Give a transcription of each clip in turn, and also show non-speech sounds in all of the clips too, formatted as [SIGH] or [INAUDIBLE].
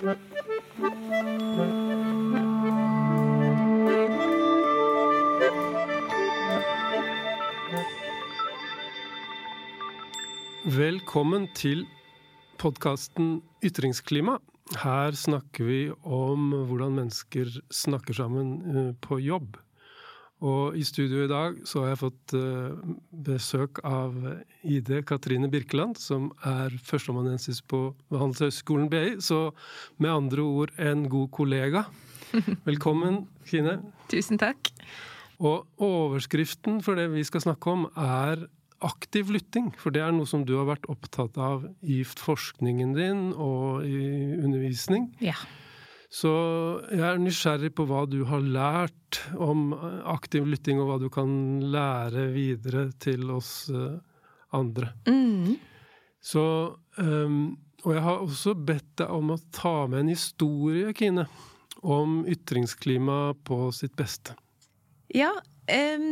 Velkommen til podkasten Ytringsklima. Her snakker vi om hvordan mennesker snakker sammen eh, på jobb. Og i studio i dag så har jeg fått eh, besøk av ID Katrine Birkeland, som er førsteamanuensis på Handelshøyskolen BI. Så med andre ord en god kollega. [LAUGHS] Velkommen, Kine. Tusen takk. Og overskriften for det vi skal snakke om, er aktiv lytting. For det er noe som du har vært opptatt av i forskningen din og i undervisning. Ja. Så jeg er nysgjerrig på hva du har lært om aktiv lytting, og hva du kan lære videre til oss eh, andre. Mm. Så um, Og jeg har også bedt deg om å ta med en historie, Kine, om ytringsklima på sitt beste. Ja, um,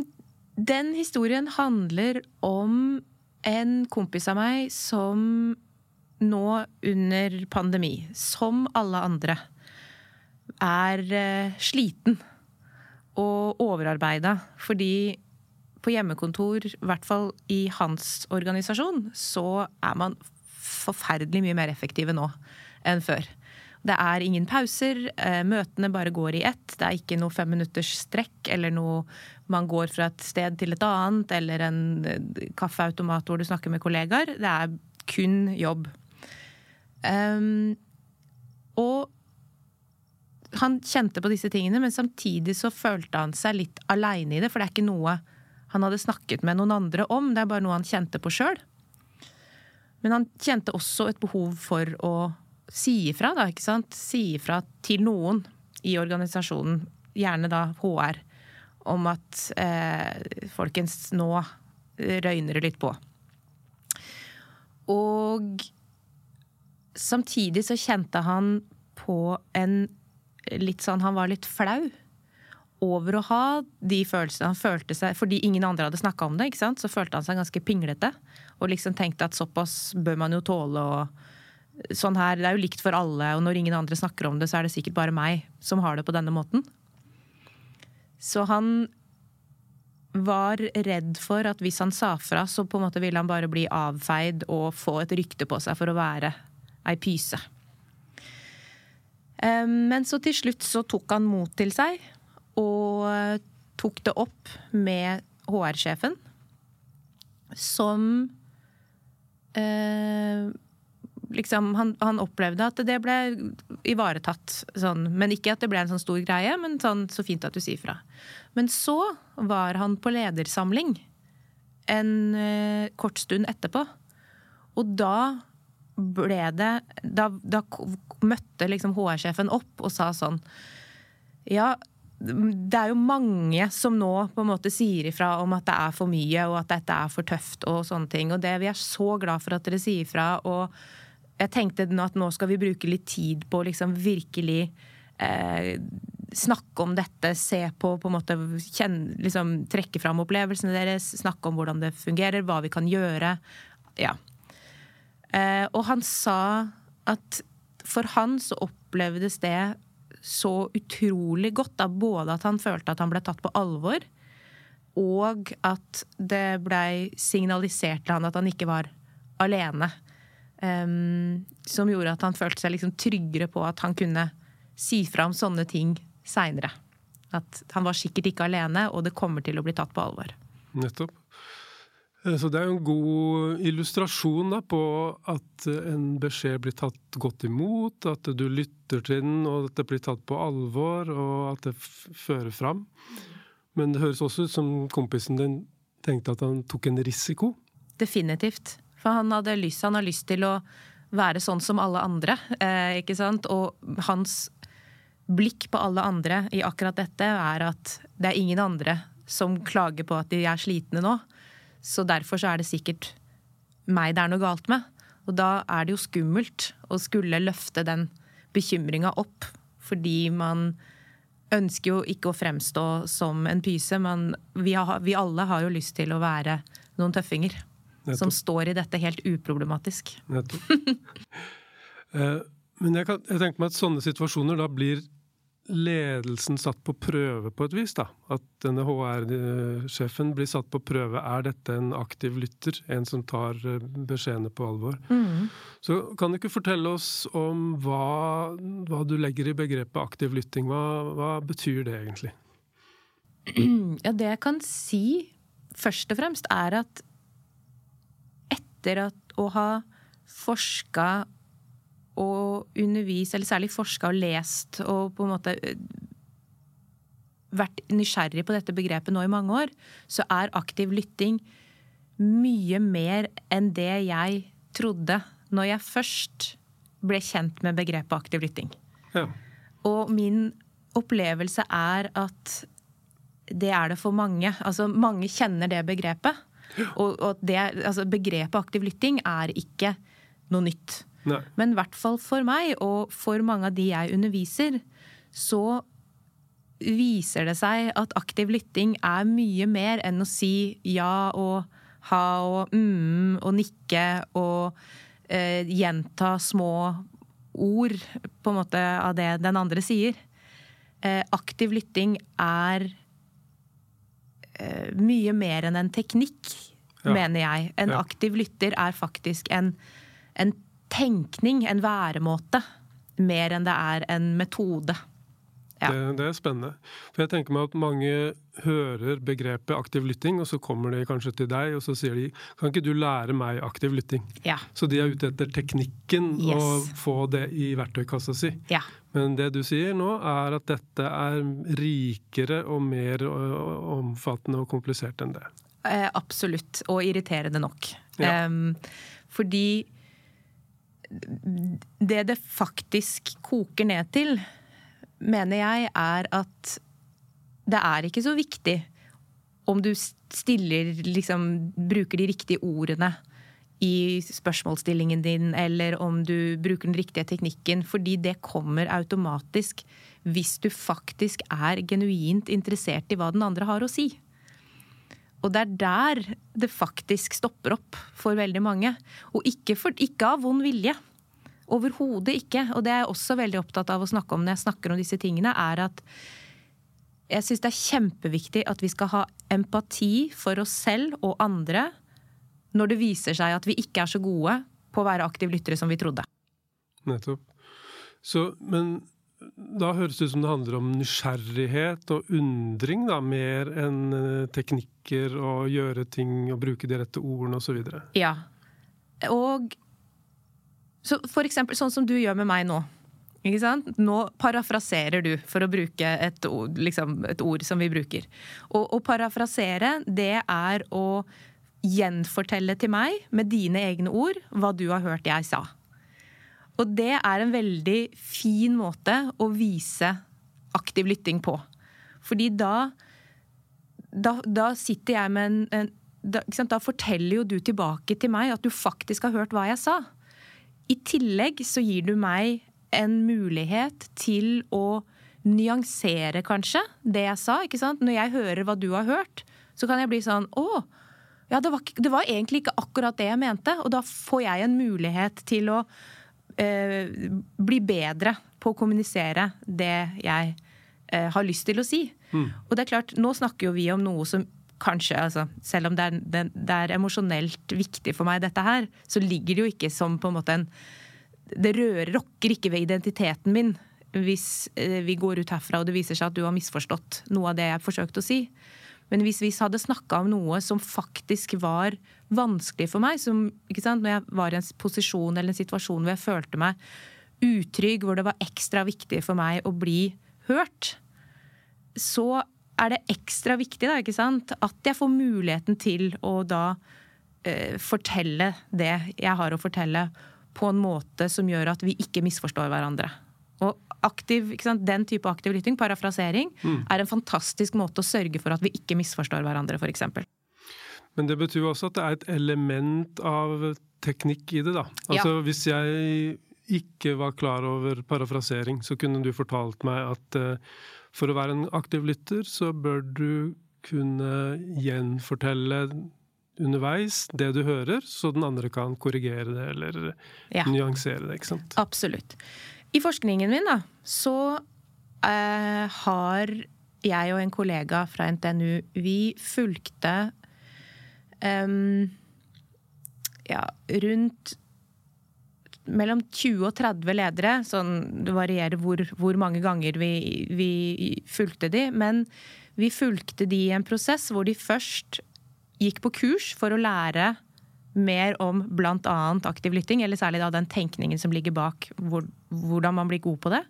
den historien handler om en kompis av meg som nå under pandemi, som alle andre, er uh, sliten og overarbeida. Fordi på hjemmekontor, i hvert fall i hans organisasjon, så er man forferdelig mye mer effektive nå enn før. Det er ingen pauser, uh, møtene bare går i ett. Det er ikke noe fem minutters strekk eller noe man går fra et sted til et annet, eller en uh, kaffeautomat hvor du snakker med kollegaer. Det er kun jobb. Um, og han kjente på disse tingene, men samtidig så følte han seg litt aleine i det. For det er ikke noe han hadde snakket med noen andre om, det er bare noe han kjente på sjøl. Men han kjente også et behov for å si ifra, da, ikke sant. Si ifra til noen i organisasjonen, gjerne da HR, om at eh, folkens, nå røyner det litt på. Og samtidig så kjente han på en litt sånn Han var litt flau over å ha de følelsene. Han følte seg, Fordi ingen andre hadde snakka om det, ikke sant? så følte han seg ganske pinglete. Og liksom tenkte at såpass bør man jo tåle. og sånn her, Det er jo likt for alle, og når ingen andre snakker om det, så er det sikkert bare meg som har det på denne måten. Så han var redd for at hvis han sa fra, så på en måte ville han bare bli avfeid og få et rykte på seg for å være ei pyse. Men så til slutt så tok han mot til seg og tok det opp med HR-sjefen, som eh, Liksom, han, han, opplevde at det ble ivaretatt sånn. Men ikke at det ble en sånn stor greie, men sånn så fint at du sier fra. Men så var han på ledersamling en eh, kort stund etterpå. Og da ble det Da, da møtte liksom HR-sjefen opp og sa sånn Ja, det er jo mange som nå på en måte sier ifra om at det er for mye og at dette er for tøft og sånne ting. Og det vi er så glad for at dere sier ifra. Og jeg tenkte at nå skal vi bruke litt tid på liksom virkelig eh, snakke om dette, se på på en måte kjenne, liksom, Trekke fram opplevelsene deres, snakke om hvordan det fungerer, hva vi kan gjøre. Ja. Eh, og han sa at for han så opplevdes det så utrolig godt. Da, både at han følte at han ble tatt på alvor, og at det blei signalisert til han at han ikke var alene. Um, som gjorde at han følte seg liksom tryggere på at han kunne si fra om sånne ting seinere. At han var sikkert ikke alene, og det kommer til å bli tatt på alvor. Nettopp. Eh, så det er jo en god illustrasjon da, på at en beskjed blir tatt godt imot, at du lytter til den, og at det blir tatt på alvor, og at det fører fram. Men det høres også ut som kompisen din tenkte at han tok en risiko. Definitivt. For han hadde lyst, han har lyst til å være sånn som alle andre, eh, ikke sant? Og hans blikk på alle andre i akkurat dette er at det er ingen andre som klager på at de er slitne nå. Så derfor så er det sikkert meg det er noe galt med. Og da er det jo skummelt å skulle løfte den bekymringa opp, fordi man ønsker jo ikke å fremstå som en pyse, men vi, har, vi alle har jo lyst til å være noen tøffinger. Nettopp. Som står i dette helt uproblematisk. Nettopp. [LAUGHS] Eh, Men jeg, kan, jeg tenker meg at sånne situasjoner da blir ledelsen satt på prøve på et vis? da? At denne HR-sjefen blir satt på prøve. Er dette en aktiv lytter? En som tar eh, beskjedene på alvor? Mm. Så kan du ikke fortelle oss om hva, hva du legger i begrepet aktiv lytting? Hva, hva betyr det egentlig? [CLEARS THROAT] Ja, det jeg kan si først og fremst, er at etter at å ha forska og undervist, eller særlig forska og lest og på en måte eh, vært nysgjerrig på dette begrepet nå i mange år, så er aktiv lytting mye mer enn det jeg trodde når jeg først ble kjent med begrepet aktiv lytting. Ja. Og min opplevelse er at det er det for mange. Altså mange kjenner det begrepet. Og, og det, altså, begrepet aktiv lytting er ikke noe nytt. Nei. Men i hvert fall for meg, og for mange av de jeg underviser, så viser det seg at aktiv lytting er mye mer enn å si ja og ha og mm og nikke og eh, gjenta små ord på en måte av det den andre sier. Eh, aktiv lytting er eh, mye mer enn en teknikk, Ja. mener jeg. En aktiv lytter er faktisk en, en tenkning, en væremåte, mer enn det er en metode. Ja. Det, det er spennende. For jeg tenker meg at mange hører begrepet aktiv lytting, og så kommer de kanskje til deg og så sier de kan ikke du lære meg aktiv lytting? Ja. Så de er ute etter teknikken Yes. og få det i verktøykassa si. ja. Men det du sier nå, er at dette er rikere og mer omfattende og komplisert enn det. Eh, absolutt. Og irriterende nok. Ja. Em, fordi det det faktisk koker ned til, mener jeg, er at det er ikke så viktig om du stiller liksom Bruker de riktige ordene i spørsmålsstillingen din, eller om du bruker den riktige teknikken, fordi det kommer automatisk hvis du faktisk er genuint interessert i hva den andre har å si. Og det er der det faktisk stopper opp for veldig mange. Og ikke, for, ikke av vond vilje. Overhodet ikke. Og det er jeg også veldig opptatt av å snakke om når jeg snakker om disse tingene, er at jeg syns det er kjempeviktig at vi skal ha empati for oss selv og andre når det viser seg at vi ikke er så gode på å være aktive lyttere som vi trodde. Nettopp. Så, men da høres det ut som det handler om nysgjerrighet og undring, da, mer enn eh, teknikker og gjøre ting og bruke de rette ordene osv. Ja. Og så for eksempel sånn som du gjør med meg nå. Ikke sant? Nå parafraserer du, for å bruke et ord, liksom et ord som vi bruker. Og å parafrasere, det er å gjenfortelle til meg med dine egne ord hva du har hørt jeg sa. Og det er en veldig fin måte å vise aktiv lytting på. Fordi da Da, da sitter jeg med en, en da, da forteller jo du tilbake til meg at du faktisk har hørt hva jeg sa. I tillegg så gir du meg en mulighet til å nyansere, kanskje, det jeg sa. ikke sant? Når jeg hører hva du har hørt, så kan jeg bli sånn Å, ja, det var, det var egentlig ikke akkurat det jeg mente. Og da får jeg en mulighet til å eh, bli bedre på å kommunisere det jeg eh, har lyst til å si. Og det er klart, nå snakker jo vi om noe som kanskje, altså, selv om det er, det, det er emosjonelt viktig for meg, dette her, så ligger det jo ikke som på en måte en Det rører, rokker ikke ved identiteten min hvis eh, vi går ut herfra og det viser seg at du har misforstått noe av det jeg forsøkte å si. Men hvis vi hadde snakka om noe som faktisk var vanskelig for meg, som, ikke sant, når jeg var i en posisjon eller en situasjon hvor jeg følte meg utrygg, hvor det var ekstra viktig for meg å bli hørt, så er det ekstra viktig da, ikke sant? at jeg får muligheten til å da eh, fortelle det jeg har å fortelle, på en måte som gjør at vi ikke misforstår hverandre. Og aktiv, ikke sant? Den type aktiv lytting, parafrasering, er en fantastisk måte å sørge for at vi ikke misforstår hverandre, f.eks. Men det betyr også at det er et element av teknikk i det, da. Altså hvis jeg ikke var klar over parafrasering, så kunne du fortalt meg at uh, for å være en aktiv lytter, så bør du kunne gjenfortelle underveis det du hører, så den andre kan korrigere det eller Ja. nyansere det. ikke sant? Absolutt. I forskningen min da, så uh, har jeg og en kollega fra NTNU Vi fulgte em, ja, rundt mellom 20 og 30 ledere. Sånn, det varierer hvor, hvor mange ganger vi, vi fulgte de. Men vi fulgte de i en prosess hvor de først gikk på kurs for å lære mer om bl.a. aktiv lytting, eller særlig da den tenkningen som ligger bak hvor, hvordan man blir god på det.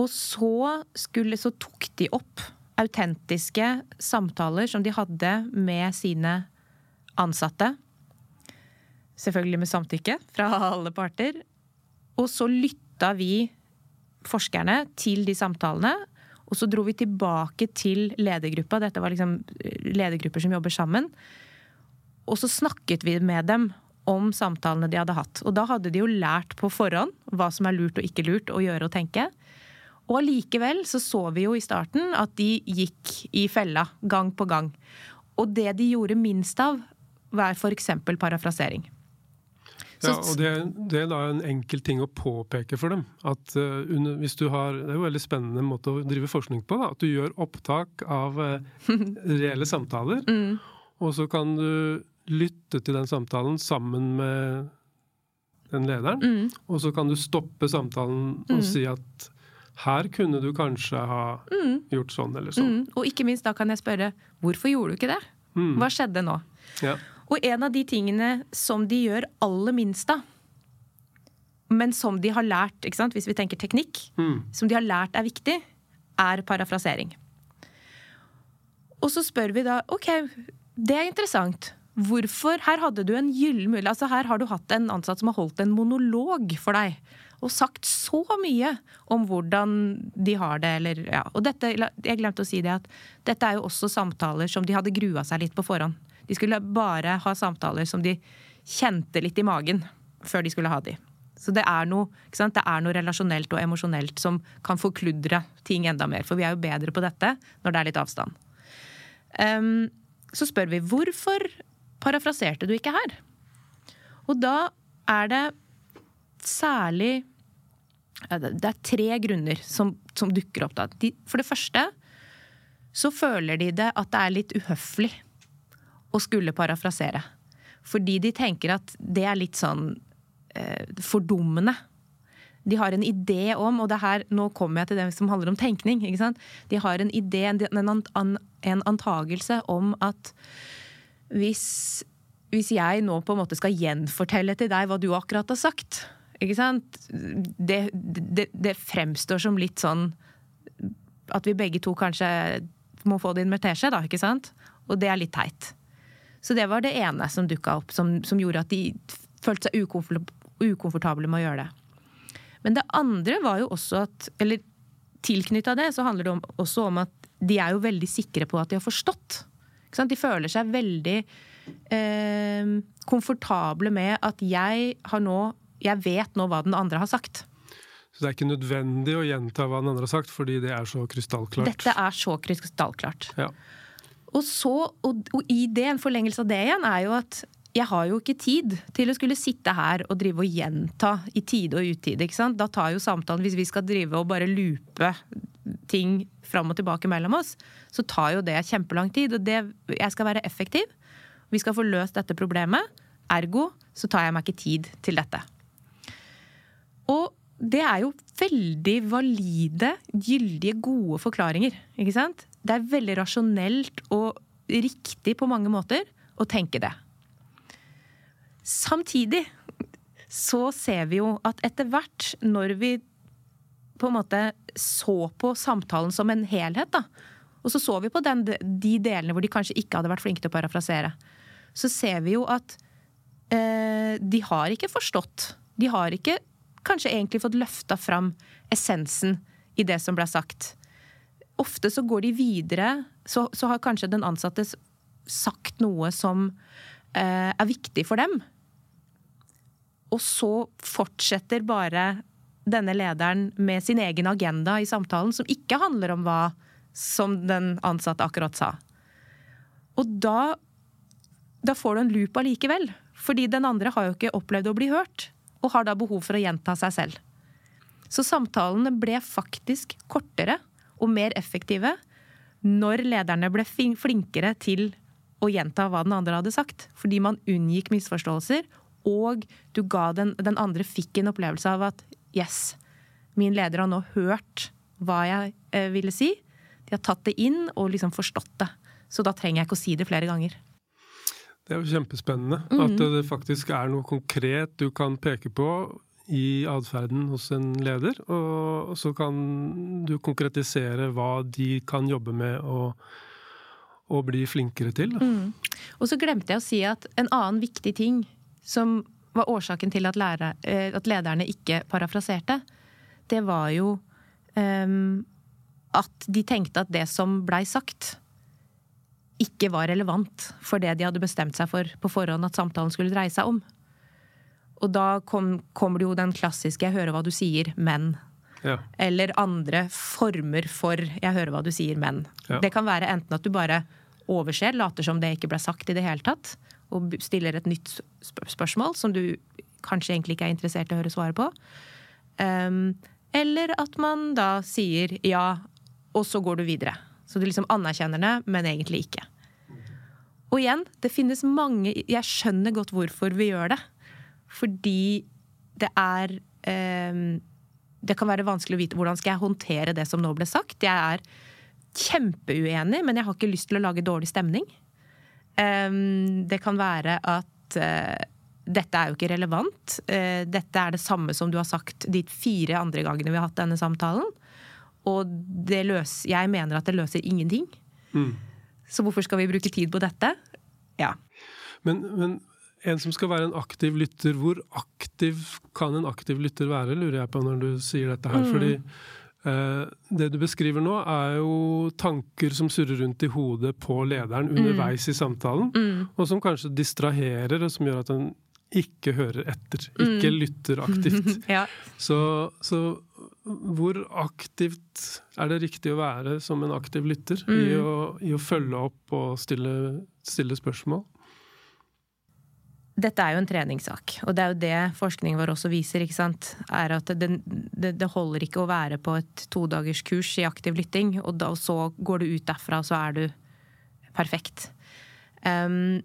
Og så, skulle, så tok de opp autentiske samtaler som de hadde med sine ansatte. Selvfølgelig med samtykke fra alle parter. Og så lytta vi, forskerne, til de samtalene. Og så dro vi tilbake til ledergruppa. Dette var liksom ledergrupper som jobber sammen. Og så snakket vi med dem om samtalene de hadde hatt. Og da hadde de jo lært på forhånd hva som er lurt og ikke lurt å gjøre og tenke. Og allikevel så så vi jo i starten at de gikk i fella gang på gang. Og det de gjorde minst av, var f.eks. parafrasering. Ja, og det, det, er da en enkel ting å påpeke for dem. At uh, under, hvis du har, Det er jo en veldig spennende måte å drive forskning på. Da, at du gjør opptak av uh, reelle samtaler. [LAUGHS] Mm. Og så kan du lytte til den samtalen sammen med den lederen. Mm. Og så kan du stoppe samtalen og Mm. si at her kunne du kanskje ha Mm. gjort sånn eller sånn. Mm. Og ikke minst da kan jeg spørre hvorfor gjorde du ikke det? Mm. Hva skjedde nå? Ja. Og en av de tingene som de gjør aller minst av, men som de har lært, hvis vi tenker teknikk, Mm. som de har lært er viktig, er parafrasering. Og så spør vi da OK, det er interessant. Hvorfor? Her hadde du en gyllen mulighet. Altså her har du hatt en ansatt som har holdt en monolog for deg. Og sagt så mye om hvordan de har det, eller ja. Og dette, jeg glemte å si det at dette er jo også samtaler som de hadde grua seg litt på forhånd. De skulle bare ha samtaler som de kjente litt i magen før de skulle ha de. Så det er noe? Det er noe relasjonelt og emosjonelt som kan forkludre ting enda mer. For vi er jo bedre på dette når det er litt avstand. Um, så spør vi hvorfor parafraserte du ikke her? Og da er det særlig Det er tre grunner som, som dukker opp. Da. De, for det første så føler de det at det er litt uhøflig å skulle parafrasere. Fordi de tenker at det er litt sånn eh, fordummende. De har en idé om, og det her, nå kommer jeg til det som handler om tenkning. ikke sant? De har en idé, en, an, en antagelse om at hvis, hvis jeg nå på en måte skal gjenfortelle til deg hva du akkurat har sagt ikke sant? Det, det, det fremstår som litt sånn at vi begge to kanskje må få det inn med teskje, da, ikke sant? Og det er litt teit. Så det var det ene som dukka opp, som, som, gjorde at de følte seg ukomfortable med å gjøre det. Men det andre var jo også at Eller tilknytta det, så handler det om, også om at de er jo veldig sikre på at de har forstått. De føler seg veldig eh, komfortable med at jeg har nå Jeg vet nå hva den andre har sagt. Så det er ikke nødvendig å gjenta hva den andre har sagt, fordi det er så krystallklart? Dette er så krystallklart. Ja. Og, så, og, og i det, en forlengelse av det igjen, er jo at jeg har jo ikke tid til å skulle sitte her og drive og gjenta i tide og utide. ikke sant? Da tar jo samtalen, Hvis vi skal drive og bare loope ting fram og tilbake mellom oss, så tar jo det kjempelang tid. Og det, jeg skal være effektiv. Vi skal få løst dette problemet. Ergo så tar jeg meg ikke tid til dette. Og det er jo veldig valide, gyldige, gode forklaringer. ikke sant? Det er veldig rasjonelt og riktig på mange måter å tenke det. Samtidig så ser vi jo at etter hvert, når vi på en måte så på samtalen som en helhet, da, og så så vi på den, de delene hvor de kanskje ikke hadde vært flinke til å parafrasere, så ser vi jo at eh, de har ikke forstått. De har ikke kanskje egentlig fått løfta fram essensen i det som ble sagt. Ofte så går de videre, så, så har kanskje den ansatte sagt noe som eh, er viktig for dem. Og så fortsetter bare denne lederen med sin egen agenda i samtalen, som ikke handler om hva som den ansatte akkurat sa. Og da da får du en loop allikevel. Fordi den andre har jo ikke opplevd å bli hørt, og har da behov for å gjenta seg selv. Så samtalene ble faktisk kortere og mer effektive når lederne ble flinkere til å gjenta hva den andre hadde sagt. Fordi man unngikk misforståelser, og du ga den, den andre fikk en opplevelse av at yes, min leder har nå hørt hva jeg eh, ville si. De har tatt det inn og liksom forstått det. Så da trenger jeg ikke å si det flere ganger. Det er jo kjempespennende. Mm -hmm. At det faktisk er noe konkret du kan peke på i atferden hos en leder. Og så kan du konkretisere hva de kan jobbe med og, og bli flinkere til. Mm. Og så glemte jeg å si at en annen viktig ting som var årsaken til at, lærer, eh, at lederne ikke parafraserte, det var jo um, at de tenkte at det som blei sagt, ikke var relevant for det de hadde bestemt seg for på forhånd at samtalen skulle dreie seg om. Og da kom, kommer det jo den klassiske 'jeg hører hva du sier, men'. Ja. Eller andre former for 'jeg hører hva du sier, men'. Ja. Det kan være enten at du bare overser, later som det ikke ble sagt i det hele tatt, og stiller et nytt spørsmål som du kanskje egentlig ikke er interessert i å høre svaret på. Um, eller at man da sier ja, og så går du videre. Så du liksom anerkjenner det, men egentlig ikke. Og igjen, det finnes mange Jeg skjønner godt hvorfor vi gjør det. Fordi det er um, Det kan være vanskelig å vite hvordan skal jeg håndtere det som nå ble sagt. Jeg er kjempeuenig, men jeg har ikke lyst til å lage dårlig stemning. Det kan være at eh, dette er jo ikke relevant. Eh, dette er det samme som du har sagt de fire andre gangene vi har hatt denne samtalen. Og løser, jeg mener at det løser ingenting. Mm. Så hvorfor skal vi bruke tid på dette? Ja. Men, men, en som skal være en aktiv lytter, hvor aktiv kan en aktiv lytter være, lurer jeg på når du sier dette her. Mm. Fordi det du beskriver nå, er jo tanker som surrer rundt i hodet på lederen mm. underveis mm. i samtalen, mm. og som kanskje distraherer, og som gjør at en ikke hører etter. Ikke mm. lytter aktivt. [LAUGHS] ja. så, så, hvor aktivt er det riktig å være som en aktiv lytter mm. i, å, i, å, følge opp og stille, stille, spørsmål? Dette er jo en treningssak, og det er jo det forskningen vår også viser. ikke sant? Er at det, det, det holder ikke å være på et todagerskurs i aktiv lytting, og, da, og så går du ut derfra, og så er du perfekt. Um,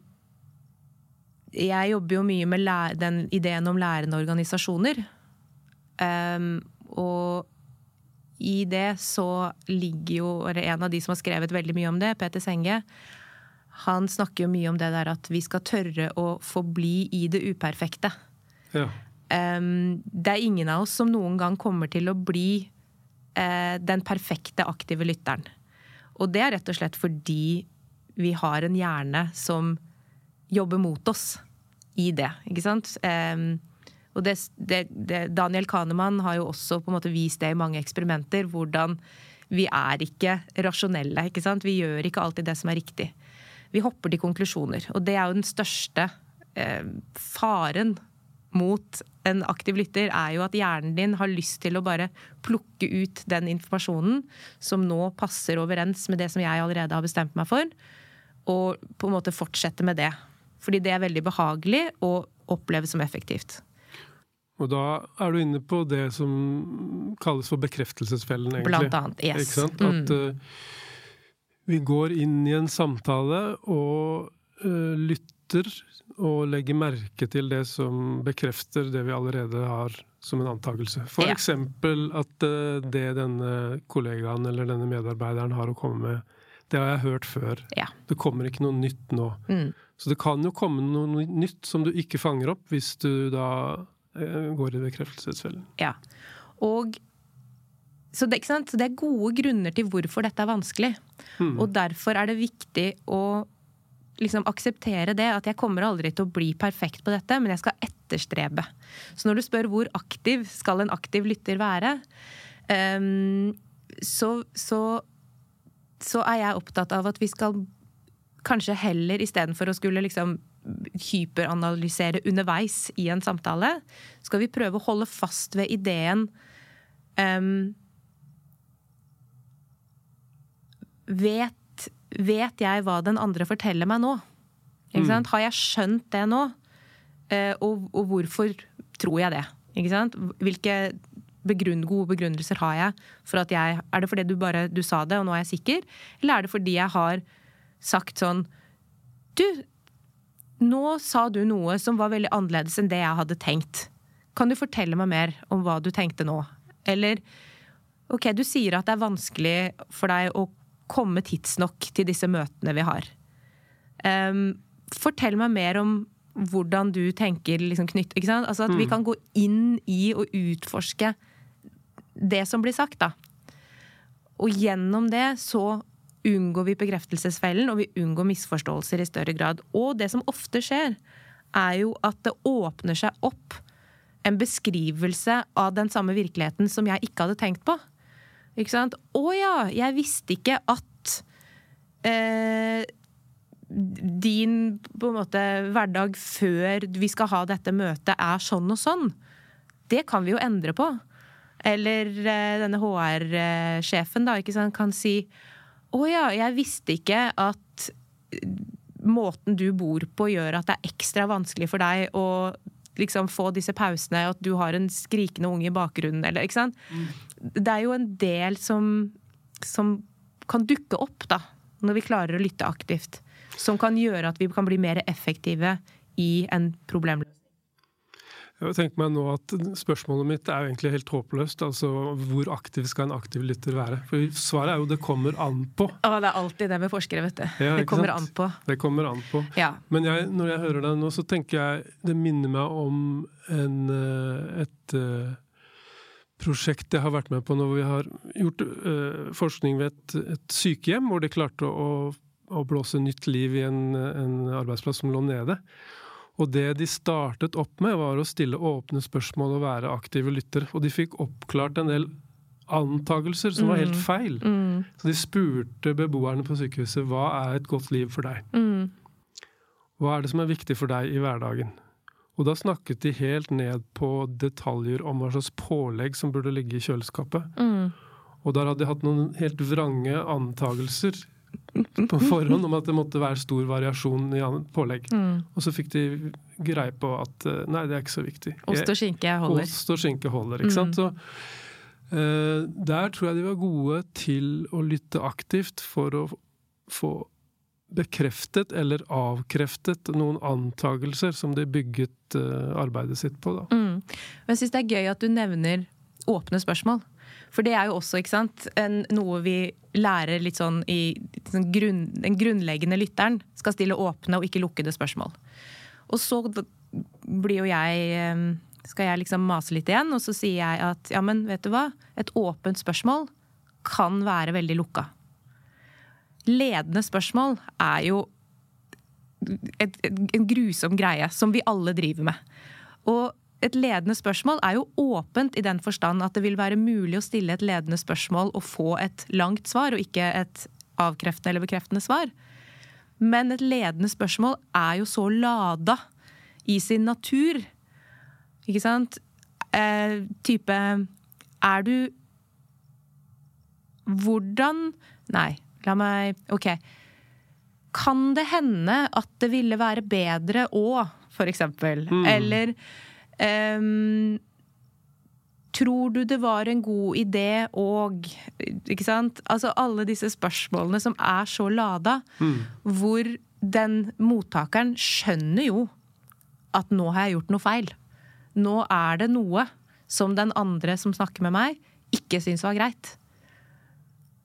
jeg jobber jo mye med den ideen om lærende organisasjoner. Um, og i det så ligger jo En av de som har skrevet veldig mye om det, Peter Senge, han snakker jo mye om det der at vi skal tørre å forbli i det uperfekte. Ja. Um, det er ingen av oss som noen gang kommer til å bli uh, den perfekte aktive lytteren. Og det er rett og slett fordi vi har en hjerne som jobber mot oss i det. Ikke sant? Um, og det, det, det, Daniel Kahneman har jo også på en måte vist det i mange eksperimenter. Hvordan vi er ikke rasjonelle. ikke sant? Vi gjør ikke alltid det som er riktig. Vi hopper til konklusjoner. Og det er jo den største eh, faren mot en aktiv lytter, er jo at hjernen din har lyst til å bare plukke ut den informasjonen som nå passer overens med det som jeg allerede har bestemt meg for, og på en måte fortsette med det. Fordi det er veldig behagelig og oppleves som effektivt. Og da er du inne på det som kalles for bekreftelsesfellen, egentlig. Blant annet, yes. Ikke sant? At mm. Vi går inn i en samtale og uh, lytter og legger merke til det som bekrefter det vi allerede har som en antakelse. For ja. eksempel at uh, det denne kollegaen eller denne medarbeideren har å komme med, det har jeg hørt før. Ja. Det kommer ikke noe nytt nå. Mm. Så det kan jo komme noe nytt som du ikke fanger opp hvis du da eh, går i bekreftelsesfellen. Ja. Og så det, så det, er gode grunner til hvorfor dette er vanskelig. Mm. Og derfor er det viktig å liksom akseptere det. At jeg kommer aldri til å bli perfekt på dette, men jeg skal etterstrebe. Så når du spør hvor aktiv skal en aktiv lytter være, um, så, så, så er jeg opptatt av at vi skal kanskje heller istedenfor å skulle liksom hyperanalysere underveis i en samtale, skal vi prøve å holde fast ved ideen um, vet, vet, jeg hva den andre forteller meg nå? Ikke sant? Har jeg skjønt det nå? Eh, og, og hvorfor tror jeg det? Hvilke begrunn, gode begrunnelser har jeg for at jeg Er det fordi du bare du sa det, og nå er jeg sikker? Eller er det fordi jeg har sagt sånn Du, nå sa du noe som var veldig annerledes enn det jeg hadde tenkt. Kan du fortelle meg mer om hva du tenkte nå? Eller OK, du sier at det er vanskelig for deg å komme tidsnok til disse møtene vi har. Um, fortell meg mer om hvordan du tenker liksom, knytt, Altså At mm. vi kan gå inn i og utforske det som blir sagt, da. Og gjennom det så unngår vi bekreftelsesfellen, og vi unngår misforståelser i større grad. Og det som ofte skjer, er jo at det åpner seg opp en beskrivelse av den samme virkeligheten som jeg ikke hadde tenkt på. Ikke sant? Å ja, jeg visste ikke at eh, din på en måte hverdag før vi skal ha dette møtet, er sånn og sånn. Det kan vi jo endre på. Eller eh, denne HR-sjefen da, ikke sant, kan si å ja, jeg visste ikke at måten du bor på gjør at det er ekstra vanskelig for deg å liksom få disse pausene, at du har en skrikende unge i bakgrunnen, eller ikke sant. Mm. Det er jo en del som, som kan dukke opp, da, når vi klarer å lytte aktivt. Som kan gjøre at vi kan bli mer effektive i en problemløsning. Jeg tenker meg nå at Spørsmålet mitt er jo egentlig helt håpløst. altså Hvor aktiv skal en aktiv lytter være? For Svaret er jo 'det kommer an på'. Å, det er alltid det med forskere, vet du. Ja, det kommer sant? an på. Det kommer an på. Ja. Men jeg, når jeg hører deg nå, så tenker jeg det minner meg om en, eh, et uh, prosjekt jeg har vært med på når vi har gjort uh, forskning ved et, et, sykehjem, hvor de klarte å, å blåse nytt liv i en, en arbeidsplass som lå nede. Og det de startet opp med, var å stille åpne spørsmål og være aktive lyttere. Og de fikk oppklart en del antakelser som mm. var helt mm. feil. Mm. Så de spurte beboerne på sykehuset hva er et godt liv for deg. Mm. Hva er det som er viktig for deg i hverdagen? Og da snakket de helt ned på detaljer om hva slags pålegg som burde ligge i kjøleskapet. Mm. Og der hadde de hatt noen helt vrange antagelser på forhånd om at det måtte være stor variasjon i pålegg. Mm. Og så fikk de greie på at eh, nei, det er ikke så viktig. Ost og skinke holder. Ost og skinke holder, ikke mm. Så uh, der tror jeg de var gode til å lytte aktivt for å få bekreftet eller avkreftet noen antagelser som de bygget uh, arbeidet sitt på. Da. Mm. Jeg syns det er gøy at du nevner åpne spørsmål. For det er jo også sant, en, noe vi lærer litt sånn i sånn grunn, Den grunnleggende lytteren skal stille åpne og ikke lukkede spørsmål. Og så blir jo jeg Skal jeg liksom mase litt igjen, og så sier jeg at ja, men vet du hva? Et åpent spørsmål kan være veldig lukka. Ledende spørsmål er jo et, et, en grusom greie som vi alle driver med. Og et ledende spørsmål er jo åpent i den forstand at det vil være mulig å stille et ledende spørsmål og få et langt svar, og ikke et avkreftende eller bekreftende svar. Men et ledende spørsmål er jo så lada i sin natur. Ikke sant? Eh, type Er du Hvordan Nei, la meg OK. Kan det hende at det ville være bedre å, for eksempel? Mm. Eller Um, tror du det var en god idé og Ikke sant? Altså alle disse spørsmålene som er så lada, mm. hvor den mottakeren skjønner jo at nå har jeg gjort noe feil. Nå er det noe som den andre som snakker med meg, ikke syns var greit.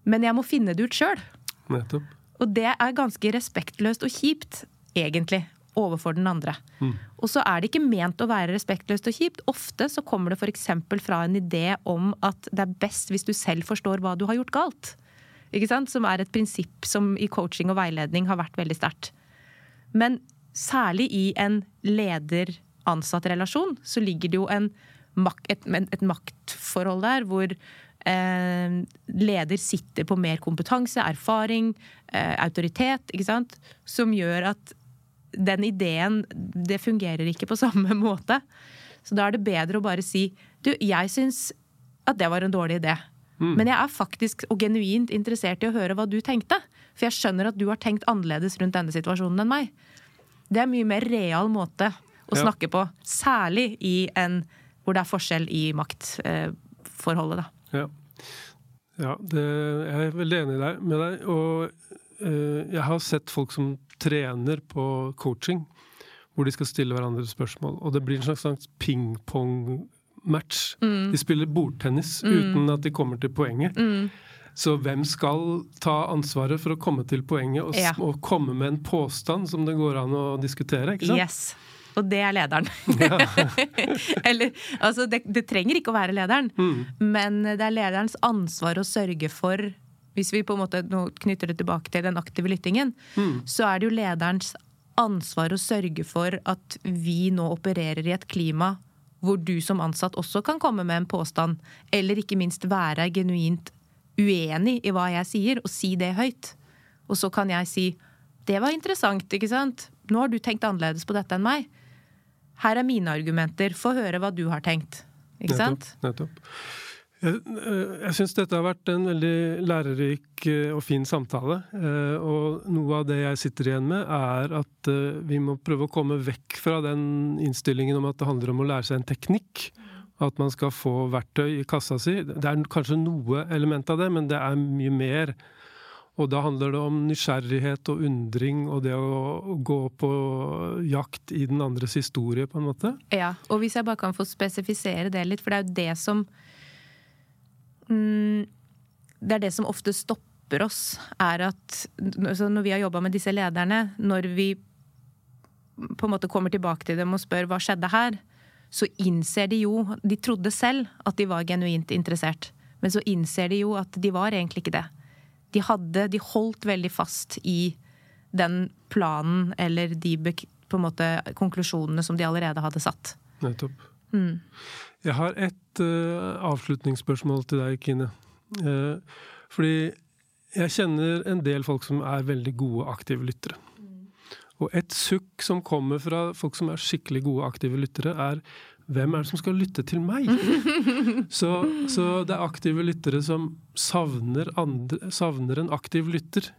Men jeg må finne det ut sjøl. Og det er ganske respektløst og kjipt, egentlig overfor den andre. Mm. Og så er det ikke ment å være respektløst og kjipt. Ofte så kommer det f.eks. fra en idé om at det er best hvis du selv forstår hva du har gjort galt. Ikke sant? Som er et prinsipp som i coaching og veiledning har vært veldig sterkt. Men særlig i en leder-ansatt-relasjon så ligger det jo en, et, et, maktforhold der hvor eh, leder sitter på mer kompetanse, erfaring, eh, autoritet, ikke sant? som gjør at den ideen det fungerer ikke på samme [LAUGHS] måte. Så da er det bedre å bare si du, jeg syns at det var en dårlig idé. Mm. Men jeg er faktisk og genuint interessert i å høre hva du tenkte. For jeg skjønner at du har tenkt annerledes rundt denne situasjonen enn meg. Det er en mye mer real måte å Ja. snakke på. Særlig i en hvor det er forskjell i maktforholdet, da. Ja, ja det, jeg er veldig enig med deg. Og eh, jeg har sett folk som trener på coaching, hvor de skal stille hverandre spørsmål. Og det blir en slags, ping-pong-match. Mm. De spiller bordtennis uten at de kommer til poenget. Mm. Så hvem skal ta ansvaret for å komme til poenget og, Ja. og komme med en påstand som det går an å diskutere? ikke sant? Yes. Og det er lederen. [LAUGHS] Eller, altså, det, det trenger ikke å være lederen, Mm. men det er lederens ansvar å sørge for Hvis vi på en måte knytter det tilbake til den aktive lyttingen, Mm. så er det jo lederens ansvar å sørge for at vi nå opererer i et klima hvor du som ansatt også kan komme med en påstand, eller ikke minst være genuint uenig i hva jeg sier, og si det høyt. Og så kan jeg si 'det var interessant', ikke sant? Nå har du tenkt annerledes på dette enn meg. Her er mine argumenter, få høre hva du har tenkt. Ikke sant? Nettopp. nettopp. Jeg, eh, jeg syns dette har vært en veldig lærerik eh, og fin samtale. eh, Og noe av det jeg sitter igjen med, er at vi må prøve å komme vekk fra den innstillingen om at det handler om å lære seg en teknikk. At man skal få verktøy i kassa si. Det er kanskje noe element av det, men det er mye mer. Og da handler det om nysgjerrighet og undring og det å, gå på jakt i den andres historie, på en måte. Ja, og hvis jeg bare kan få spesifisere det litt, for det er jo det som Det er det som ofte stopper oss, er at altså når vi har jobba med disse lederne, når vi på en måte kommer tilbake til dem og spør hva skjedde her, så innser de jo De trodde selv at de var genuint interessert, men så innser de jo at de var egentlig ikke det. De hadde, de holdt veldig fast i den planen eller de på en måte konklusjonene som de allerede hadde satt. Nettopp. Mm. Jeg har et uh, avslutningsspørsmål til deg, Kine. Uh, fordi jeg kjenner en del folk som er veldig gode aktive lyttere. Og et sukk som kommer fra folk som er skikkelig gode aktive lyttere, er hvem er det som skal lytte til meg? [LAUGHS] så, så det er aktive lyttere som savner, andre, savner en aktiv lytter.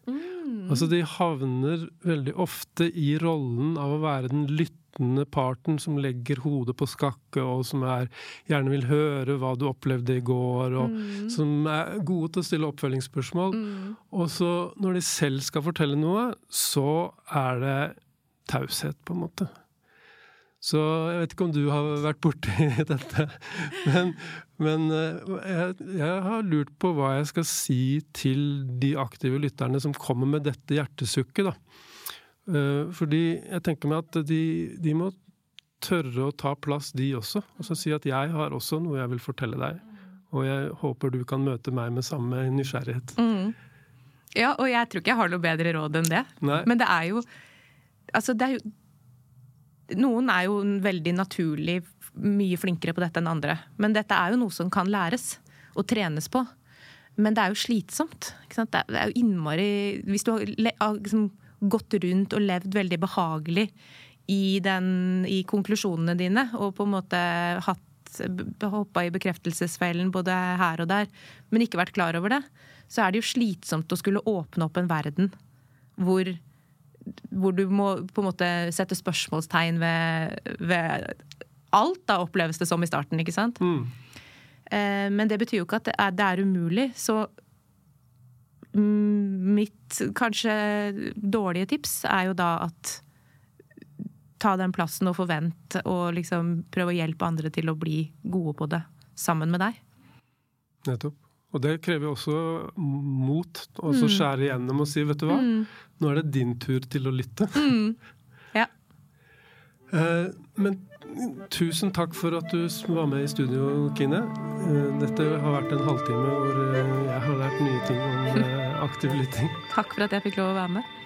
Altså de havner veldig ofte i rollen av å være den lyttende parten som legger hodet på skakke, og som er, gjerne vil høre hva du opplevde i går, og som er gode til å stille oppfølgingsspørsmål. Og så når de selv skal fortelle noe, så er det taushet, på en måte. Så jeg vet ikke om du har vært borti [LAUGHS] dette, men, men eh, jeg, jeg har lurt på hva jeg skal si til de aktive lytterne som kommer med dette hjertesukket, da. Eh, Fordi jeg tenker meg at de, de må tørre å ta plass, de også. Og så si at jeg har også noe jeg vil fortelle deg. Og jeg håper du kan møte meg med samme nysgjerrighet. Mm. Ja, og jeg tror ikke jeg har noe bedre råd enn det. Nei. Men det er jo Altså, det er jo Noen er jo veldig naturlig mye flinkere på dette enn andre. Men dette er jo noe som kan læres og trenes på. Men det er jo slitsomt. Det er- jo innmari Hvis du har har liksom gått rundt og levd veldig behagelig i, den, i konklusjonene dine, og på en måte hatt hoppa i bekreftelsesfellen både her og der, men ikke vært klar over det, så er det jo slitsomt å skulle åpne opp en verden hvor, hvor du må på en måte sette spørsmålstegn ved, ved alt, da oppleves det som i starten, ikke sant? Mm. Eh, Men det betyr jo ikke at det er, det er umulig. Så mitt kanskje dårlige tips er jo da at ta den plassen og forvent og liksom prøve å hjelpe andre til å bli gode på det sammen med deg. Nettopp. Og det krever også mot. Og så skjære igjennom og si, vet du hva, nå er det din tur til å lytte. [LAUGHS] Ja. Eh, Men tusen takk for at du var med i studio, Kine. Eh, Dette har vært en halvtime hvor eh, jeg har lært nye ting om aktiv lytting. [LAUGHS] Takk for at jeg fikk lov å være med.